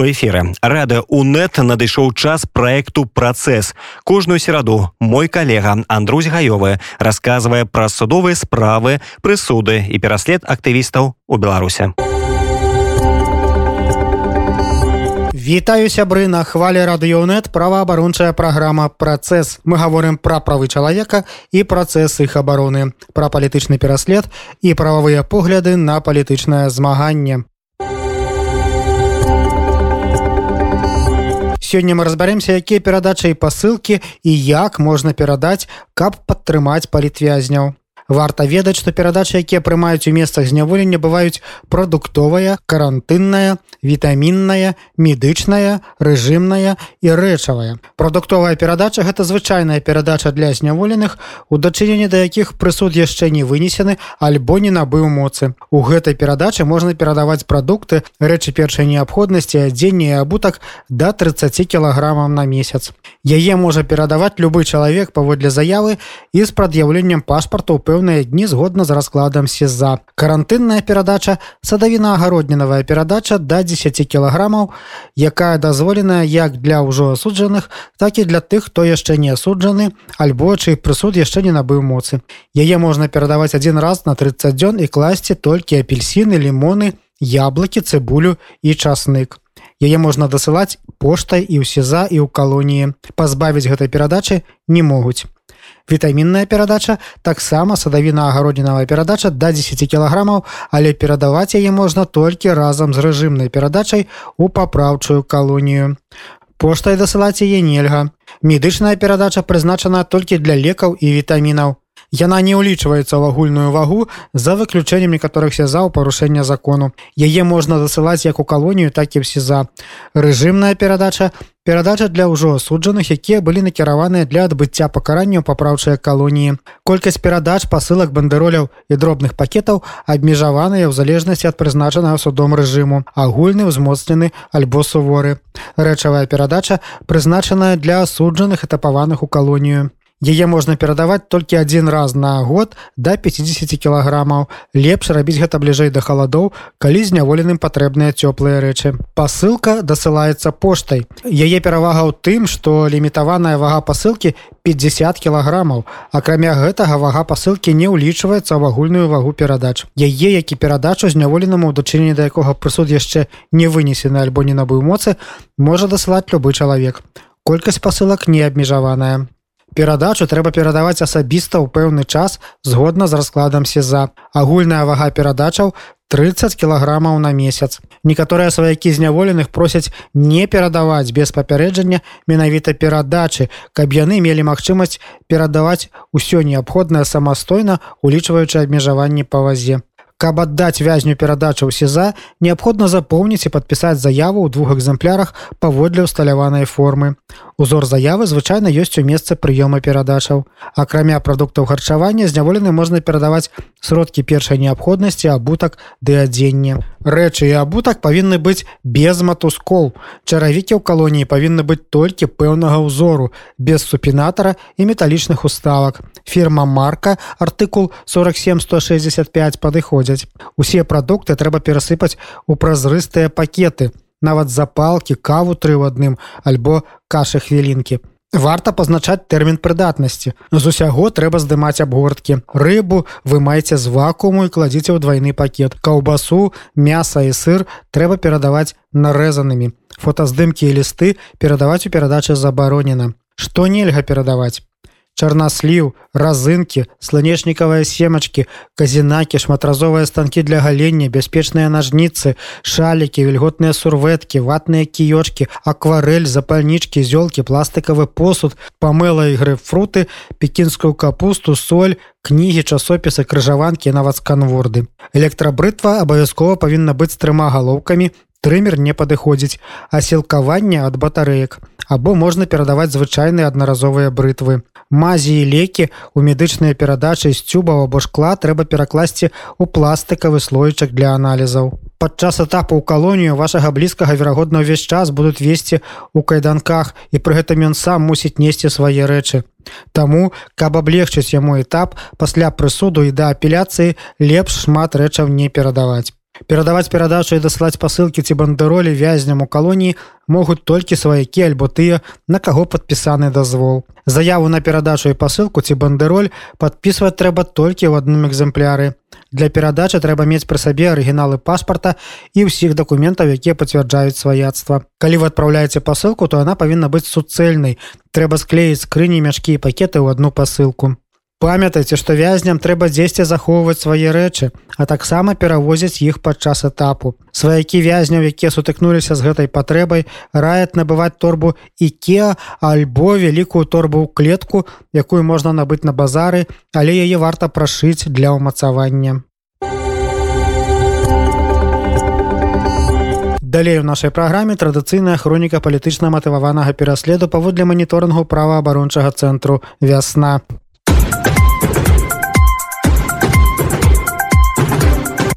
у эфиры рада унет надышоў час проекту працэс кожную сераду мой калега Андрусь гаёвы рассказывае пра судовыя справы прысуды і пераслед актывістаў у беларусе Вітаю сябры на хвале радыёнет праваабарончая праграма працэс мы гаворым пра правы чалавека і працэс іх абароны пра палітычны пераслед і прававыя погляды на палітычнае змаганне сёння мы разбярэмся якія перадачы і пасылкі і як можна перадаць каб падтрымаць палітвязняў варта ведаць што перадачы якія прымаюць у месцах зняволення бываюць прадуктовая карантынная вітамінная медычная рэжымная і рэчавая. Прадуктовая перадача гэта звычайная перадача для зняволеных у дачыненні да якіх прысуд яшчэ не вынесены альбо не набыў моцы. У гэтай перадачы можна перадаваць прадукты рэчы першай неабходнасці адзення абутак до 30 кілаграмам на месяц яе можа перадаваць любы чалавек паводле заявы і з прад'яўленнем пашпарта ў пэўны пэўныя дні згодна з раскладам сеза. Карантынная перадача садавіна-агароднінавая перадача да 10 кілаграмаў, якая дазволеная як для ўжо асуджаных, так і для тых, хто яшчэ не асуджаны, альбо чый прысуд яшчэ не набыў моцы. Яе можна перадаваць адзін раз на 30 дзён і класці толькі апельсіны, лімоны, яблыкі, цыбулю і часнык. Яе можна дасылаць поштай і ў сеза і ў калоніі. Пазбавіць гэтай перадачы не могуць. Вітамінная перадача таксама садавіна-агароднінавая перадача да 10 кілаграмаў але перадаваць яе можна толькі разам з рэжымнай перадачай у папраўчую калонію. Поштай дасылаць яе нельга. Медычная перадача прызначана толькі для лекаў і вітамінаў Яна не ўлічваецца ў агульную вагу за выключэннем некаторых сезаў парушэння закону. Яе можна дасылаць як у калонію, так і ў сеза. Рэжымная перадача перадача для ўжо асуджаных, якія былі накіраваныя для адбыцця пакаранняў папраўчыя калоніі. Колькасць перадач пасылак бандероляў і дробных пакетаў абмежаваныя ў залежнасці ад прызначанага судом рэжыму, агульны ўзмоцнены альбо суворы. Рэчавая перадача прызначаная для асуджаных этапаваных у калонію. Яе можна перадаваць толькі адзін раз на год да 50 кілаграмаў. Лепш рабіць гэта бліжэй да халадоў, калі зняволеным патрэбныя цёплыя рэчы. Пасылка дасылаецца поштай. Яе перавага ў тым, што лімітаваная вага пасылкі 50 кілаграмаў. Акрамя гэтага вага пасылкі не ўлічваецца ў агульную вагу перадач. Яе, які перадачу зняволенаму ў дачыненні да якога прысуд яшчэ не вынесены альбо не набыў моцы, можа дасылаць любы чалавек. Колькасць пасылак не абмежаваная перадачу трэба перадаваць асабіста ў пэўны час згодна з раскладам сеза. Агульная вага перадачаў 30 кілаграмаў на месяц. Некаторыя сваякі зняволеных просяць не перадаваць без папярэджання менавіта перадачы каб яны мелі магчымасць перадаваць усё неабходнае самастойна улічваючы абмежаванні па вазе. Аддаць вязню перадачу ў сеза неабходна запоўніць і падпісаць заяву ў двух экземплярах паводле ўсталяванай формы узор заявы звычайна ёсць у месцы прыёма перадачаў. Акрамя прадуктаў харчавання зняволены можна перадаваць сродкі першай неабходнасці абутак ды адзення рэчы і абутак павінны быць без матускоў. Чаравікі ў калоніі павінны быць толькі пэўнага ўзору без супінатара і металічных уставак. Фірма марка артыкул 47 165 падыходзі ходзяць. Усе прадукты трэба перасыпаць у празрыстыя пакеты, нават запалкі, каву тры ў адным альбо кашы хвілінкі. Варта пазначаць тэрмін прыдатнасці. З усяго трэба здымаць абгорткі. Рыбу вы маеце з вакууму і кладзіце ў двайны пакет. Каўбасу, мяса і сыр трэба перадаваць нарэзанымі. Фотаздымкі і лісты перадаваць у перадачы забаронена. Што нельга перадаваць? Чарнасліў, разынкі, сланечнікавыя семачкі, казінакі, шматразовыя станкі для галення, бяспечныя нажніцы, шалікі, вільготныя сурветкі, ватныя кіёчкі, акварэль, запальнічкі, зёлкі, пластыкавы посуд, памыла і грэпфруты, пекінскую капусту, соль, кнігі, часопісы, крыжаванкі, нават сканворды. Электрабрытва абавязкова павінна быць з трыма галоўкамі, трымер не падыходзіць, а сілкаванне ад батарэек або можна перадаваць звычайныя аднаразовыя брытвы. Мазі і лекі у медычныя перадачы з цюбаў або шкла трэба перакласці ў пластыкавы слойчак для аналізаў. Падчас этапу ў калонію вашага блізкага верагодна ўвесь час будуць весці ў кайданках і пры гэтым ён сам мусіць несці свае рэчы. Таму, каб аблегчыць яму этап пасля прысуду і да апеляцыі лепш шмат рэчаў не перадаваць. Перадаваць перадачу і дасылаць пасылкі ці бандеролі вязням у калоніі могуць толькі сваякі альбо тыя на каго падпісаны дазвол. Заяву на перадачу і пасылку ці бандероль подписывать трэба толькі ў адным экземпляры. Для перадачы трэба мець пры сабе арыгіналы паспарта і ўсіх дакументаў якія пацвярджаюць сваяцтва. Калі вы адпраўляеце пасылку то она павінна быць суцэльнай. Трэба склеіць скрыні мяшкі і пакеты ў одну пасылку памятайце што вязням трэба дзесьці захоўваць свае рэчы а таксама перавозіць іх падчас этапу сваякі вязняў якія сутыкнуліся з гэтай патрэбай раяць набываць торбу іке альбо вялікую торбу ў клетку якую можна набыць на базары але яе варта прашыць для ўмацавання Далей у нашай праграме традыцыйная хроніка палітычна матываванага пераследу паводле маніторынгу праваабарончага цэнтру вясна.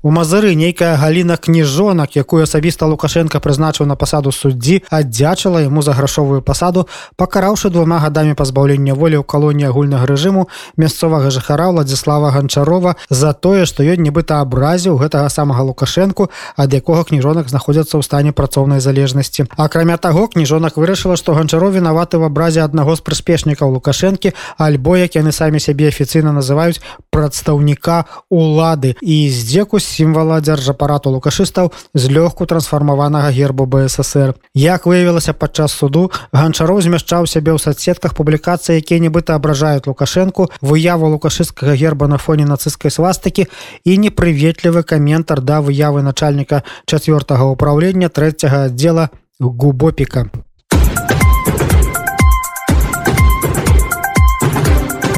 У мазыры нейкая галіна кніжонак, якую асабіста Лукашенко прызначыў на пасаду суддзі, аддзячыла яму за грашовую пасаду, пакараўшы двума гадамі пазбаўлення волі ў калоніі агульнага рэжыму мясцовага жыхара Владзіслава Ганчарова за тое, што ён нібыта абразіў гэтага самага Лукашэнку, ад якога кніжонак знаходзяцца ў стане працоўнай залежнасці. Акрамя таго, кніжонак вырашыла, што ганчаров вінаваты в абразе аднаго з прыспешнікаў Лукашэнкі, альбо як яны самі сябе афіцыйна называюць прадстаўніка улады і здзекусь сімвала дзяржапарату лукашыстаў злёгку трансфармаванага гербу бСр як выявілася падчас суду ганчароў змяшчаў сябе ў соцсетках публікацыі якія нібыта абражаюць лукашэнку выяву лукашысцкага герба на фоне нацысцкай свастыкі і непрыветлівы каментар да выявы начальніка чавёртага ўправлення трэцяга аддзела губопіка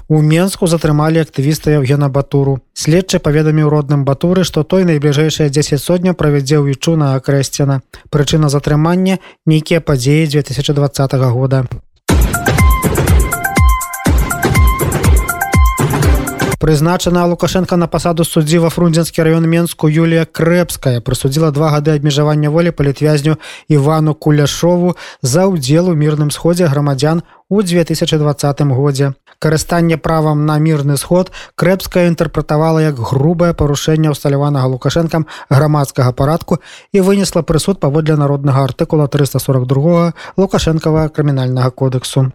У Менску затрымалі актывіста Евгена Батуру. Следчы паведаміў родным батуры, што той найбліжэйшыя 10 сотня правядзе ўічу на акрэсціна. Прычына затрымання нейкія падзеі 2020 года. Прызначана Лукашенко на пасаду суддзі ва фрунзенскі раён Менску Юлія Крэпская прысудзіла два гады абмежавання волі палітвязню Івану Куляшову за ўдзел у мірным сходзе грамадзян у 2020 годзе. Карыстанне правам на мірны сход крэпская інтэрпрэтавала як грубае парушэнне ўсталяванага лукашэнкам грамадскага парадку і вынесла прысуд паводле народнага артыкула 342 лукашэнкава крымінальнага кодексу.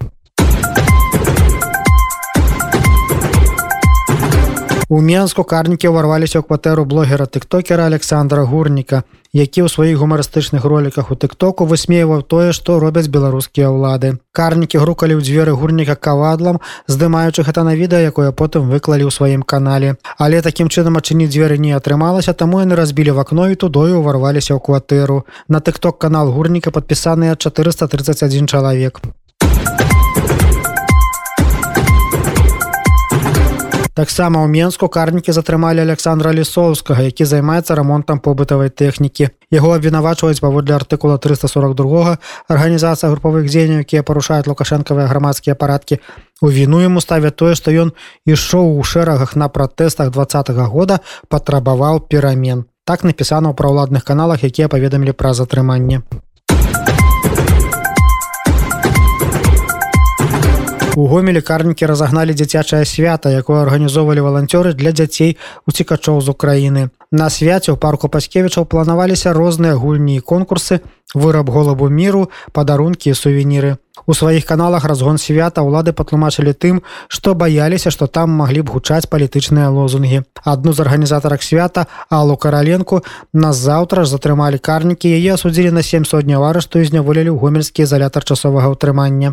У Менску карнікі ўварваліся ў кватэру блогера тыктокера Александра Гурніка, які ў сваіх гумарыстычных роліках у тыктоку высмейваў тое, што робяць беларускія ўлады. Карнікі грукалі ў дзверы гурніка кавадлам, здымаючы гэта на відэа, якое потым выклалі ў сваім канале. Але такім чынам адчыніць дзверы не атрымалася, таму яны разбілі в акно і тудою ўварваліся ў кватэру. На тыкток канал гурніка падпісаныя 431 чалавек. Таксама ў менску карнікі затрымалі александра лісоўскага які займаецца рамонтам побытавай тэхнікі. Яго абвінавачваюць паводле артыкула 342 арганізацыя групавых дзеянняў якія парушаюць лукашэнкавыя грамадскія парадкі. У віну яму ставят тое што ён ішоў у шэрагах на пратэстах два года патрабаваў перамен так напісана ў праўладных каналах якія паведамілі пра затрыманне У гомелі карнікі разагналі дзіцячае свята, якое арганізоўвалі валанцёры для дзяцей уцікачоў з Украіны. На свяце ў парку паскевічаў планаваліся розныя гульні і конкурсы, выраб голабу міру, падарункі і сувеніры. У сваіх каналах разгон свята ўлады патлумачылі тым, што баяліся, што там маглі б гучаць палітычныя лозунгі. Адну з арганізатарак свята Аллу караленку назаўтра ж затрымалі карнікі, яе асудзілі на сем сотняў арышту і зняволілі ў гомельскі изолятор часовага ўтрымання.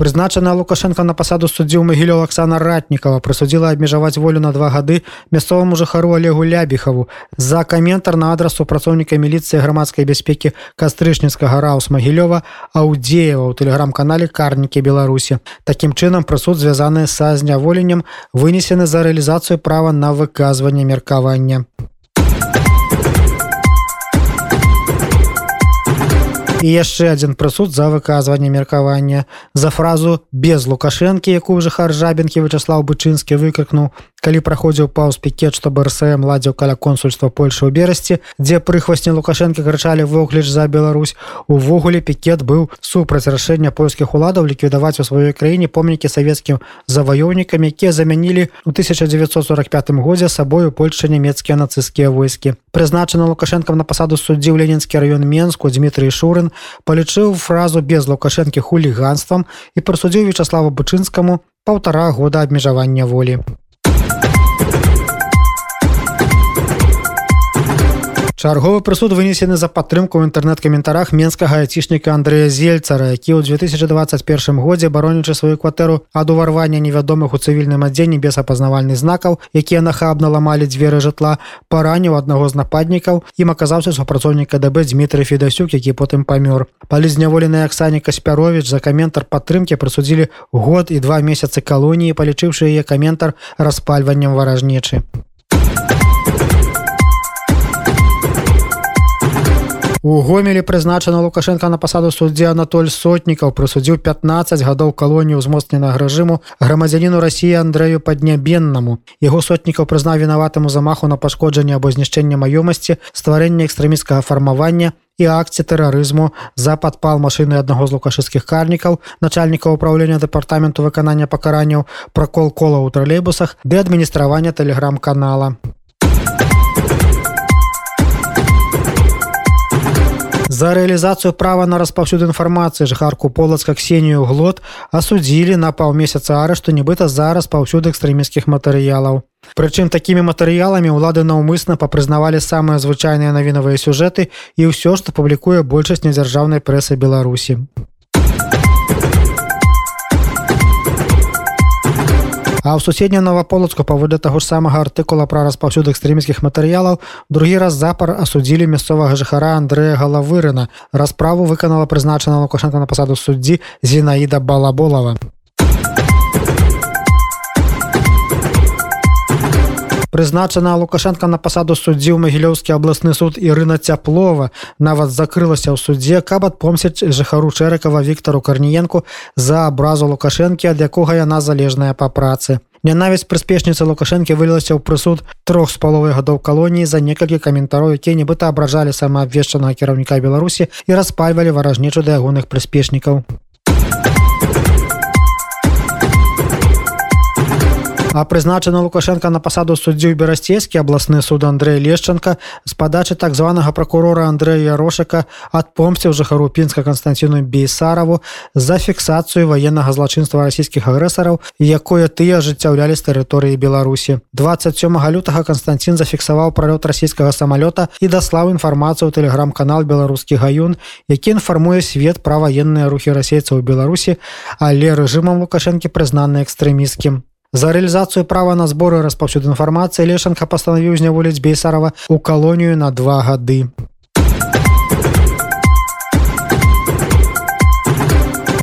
Прызначана лукашенко на пасаду суддзіў магілё Аксана ратнікова прысудзіла абмежаваць волю на два гады мясцоваму жыхару олегу лябіхаву за каментар на адрас супрацоўніка міліцыі грамадскай бяспекі кастрычніцкага раус магілёва аўдзеева ў тэлеграм-канале карнікі беларусі такім чынам прысуд звязаны са зняволеннем вынесены за рэалізацыю права на выказванне меркавання і яшчэ адзін прысуд за выказванне меркавання. За фразу без лукашэнкі якую жыхар жабінкі вычаслаў бычынскі выкрыкнуў калі праходзіў паўз пікет што брсм ладзіў каля консульства польшы ў берасці дзе прыхвасні лукашэнкі крычалі вогліч за Беларусь увогуле пікет быў супраць рашэння польскіх уладаў ліквідаваць у сваёй краіне помнікі савецкім заваёўнікам якія замянілі у 1945 годзе сабою польша нямецкія нацысцкія войскі прызначана лукашэнкам на пасаду суддзі ў ленінскі раён менску Дмітрый шурын палічыў фразу без лукашэнкі хуліганствам і прысудзіў вячаславу бычынскаму паўтара года абмежавання волі Чарговы прысуд вынесены за падтрымку ў інтэрнэт-каментарах менскага айцішніка Андрэя Зельцара, які ў 2021 годзе баронічы сваю кватэру ад уварвання невядомых у цывільным адзенні без апазнавальных знакаў, якія нахабна ламалі дзверы жытла, параніў аднаго з нападнікаў ім аказаўся супрацоўніка ДБ Дмітрый Федасюк, які потым памёр. Палі зняволены Аксані Каспярович за каментар падтрымкі прысудзілі год і два месяцы калоніі, палічыўшы яе каментар распальваннем варажнечы. У гомелі прызначана лукашенко на пасаду суддзі Анатоль сотнікаў прысудзіў 15 гадоў калоніі ўзмоцненага рэжыму грамадзяніну рассіі Андрэю паднябеннаму. Яго сотнікаў прызнаў вінаватаму замаху на пашкоджанне або знішчэння маёмасці, стварэння экстрэміскага фармавання і акцыі тэрарызму за падпал машыны аднаго з лукашыцкіх карнікаў, начальніка ўправлення дэпартаменту выканання пакаранняў, пракол кола ў тралейбусах ды адміністравання тэлеграм-канала. За рэалізацыю права на распаўсюд інфармацыі жыхарку полацка ксенію глот асудзілі на паўмесяца арышту нібыта зараз паўсюд экстрэміскіх матэрыялаў. Прычым такімі матэрыяламі ўлады наўмысна папрызнавалі самыя звычайныя навінавыя сюжэты і ўсё, што публікуе большасць недзяржаўнай прэсы Беларусі. А ў суседнюю новаполацку паводле таго ж самага артыкула пра распаўсюд экстрэміскіх матэрыялаў другі раз запар асудзілі мясцовага жыхара Андрэя галавырына. Расправу выканала прызначана Лукашенко на пасаду суддзі Зінаіда Балаболава. Прызначана лукашенко на пасаду суддзі ў магілёўскі абласны суд Ірына цяплова. Нават закрылася ў суддзе каб адпомсіць жыхару чэракава Віктору карніенку за абразу лукашэнкі ад якога яна залежная па працы. Нянавість прыспешніцы лукашэнкі вылілася ў прысуд трох з паловай гадоў калоніі за некалькі каментароў якія нібыта абражалі самаабвешчанага кіраўніка беларусі і распальвалі варажнічу да ягоных прыспешнікаў А прызначана Лукашенко на пасаду суддзю берасцейскі абласны суд Андрэй Лешчанка з падачы так званага пракурора Андрэя Ярошака адпомсціў жыхару пінска Канстанціну Бейсараву за фіксацыю ваеннага злачынства расійскіх агрэсараў, якое тыя ажыццяўлялі з тэрыторыі Беларусі. 27 лютага Канстанцін зафіксаваў пралёт расійскага самалёта і даслаў інфармацыю ў тэлеграм-канал беларускі гаюн, які інфармуе свет пра ваенныя рухі расейцаў Беларусі, але рэжымам Лукашэнкі прызнаны экстрэміскім. За рэалізацыю права на зборы распаўсюд інфармацыі Лешанка пастанавіў зняволіць Бейсарава ў калонію на два гады.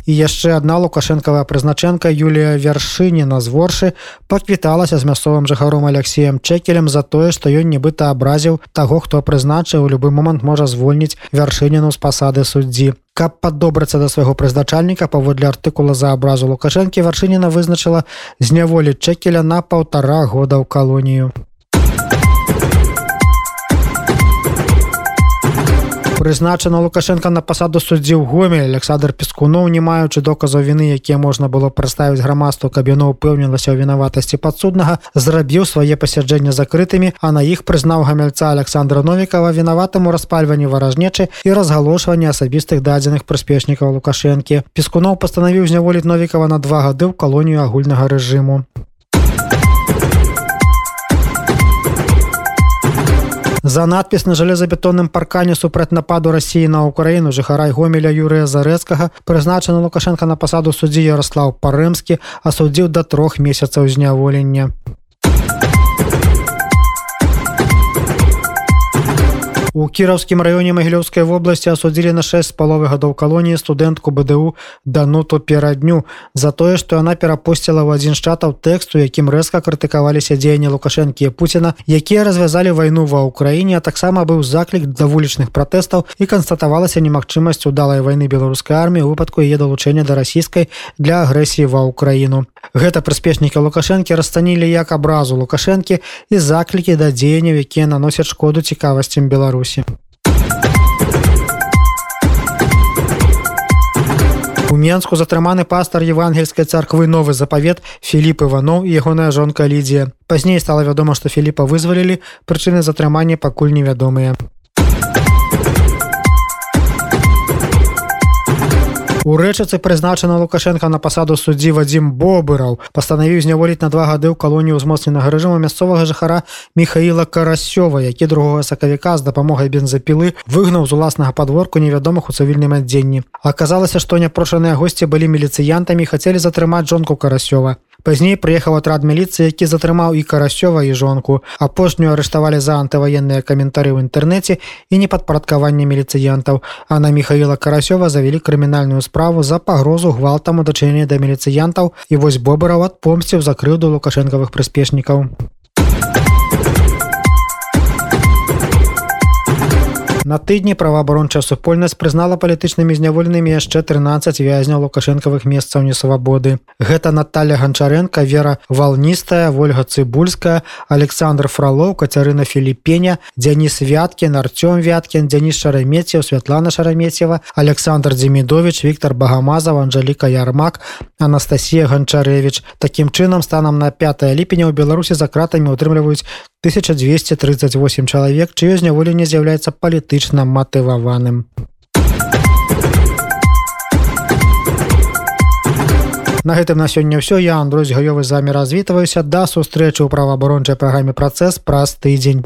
І яшчэ адна лукашэнкавая прызначэнка Юлія вяршыніна з воршы паквіталася з мясцовым жыхаром Алексеем Чекелем за тое, што ён нібыта абразіў таго, хто прызначыў у любы момант можа звольніць вяршыніну з пасады суддзі. Каб падобрацца да свайго прызначальніка паводле артыкула за абразу лукашэнкі вяршыніна вызначыла зняволіць Чекеля на паўтара года ў калонію. Прызначана лукашенко на пасаду суддзі ў гоме александр пескунов не маючы доказаў віны якія можна было прадставіць грамадству каб яно упэўнілася ў вінаватасці падсуднага зрабіў свае пасяджэння закрытымі а на іх прызнаў гамяльца александра новікова вінаватым у распальванні варажнечы і разгалошванні асабістых дадзеных прыспешнікаў лукашэнкі. Пескунов пастанавіў зняволіць новікова на два гады ў калонію агульнага рэжыму За надпіс на жалезабетонным паркане супраць нападу рассіі на ўкраіну жыхарай гомеля Юрыя зарэцкага прызначаны Лукашенко на пасаду суддзі Ярослав Парымскі асудзіў да трох месяцаў зняволення. У кіраўскім раёне магілёўскай вобласці асудзілі на 6 з паловы гадоў калоніі студэнтку БДУ дануту перадню за тое, што яна перапусціла ў адзін з чатаў тэксту, якім рэзка крытыкаваліся дзеянні лукашэнкі і Пуціна, якія развязалі вайну ва ўкраіне, а таксама быў заклік да вулічных пратэстаў і канстатавалася немагчымасць удалай вайны беларускай арміі у выпадку яе далучэння да расійскай для агрэсіі ва ўкраіну. Гэта прыспешнікі лукашэнкі расцанілі як абразу лукашэнкі і заклікі да дзеянняў, якія наносяць шкоду цікавасцям Беларусі беларусі у менску затрыманы пастар евангельскай царквы новы запавет філіп иванов ягоная жонка лідзія пазней стала вядома што філіпа вызвалілі прычыны затрымання пакуль невядомыя У рэчацы прызначана лукашенко на пасаду суддзі вадзім бобыраў. Пастанавіў зняволіць на два гады ў калонію ўзмоцненага рэжыму мясцовага жыхара михаила карасёва які другога сакавіка з дапамогай бензапілы выгнаў з уласнага падворку невядомых у цывільным адзенні. Аказалася што няпрошаныя госці былі міліцыянтамі хацелі затрымаць жонку карасёва пазней прыехаў атрад міліцыі які затрымаў і карасёва і жонку апошнюю арыштавалі за антываенныя каментары ў інтэрнэце і непадпарадкаванне міліцыянтаў а на михаила карасёва завялі крымінальную справу за пагрозу гвалтам у дачынення да міліцыянтаў і вось бобараў адпомсціў за крыўду лукашэнкавых прыспешнікаў На тыдні праваабарончая супольнасць прызнала палітычнымі зняволенымі яшчэ 13 вязняў лукашэнкавых месцаў несвабоды. Гэта Наталя Ганчаренко, вера валністая, Вольга Цыбульская, Александр Фралоў, Кацярына Філіпеня, Дзяніс Вяткін, Арцём Вяткін, Дзяніс Шарамецеў, Святлана Шарамецева, Александр Дзімідович, Віктор Багамазаў, Анжаліка Ярмак, Анастасія Ганчарэвич. Такім чынам станам на 5 ліпеня ў Беларусі за кратамі ўтрымліваюць 1238 чалавек, чыё зняволенне з'яўляецца палітычна матываваным. На гэтым на сёння ўсё я Андрусь гаёвы з вами развітваюся да сустрэчы ў праваабарончай праграме працэс праз тыдзень.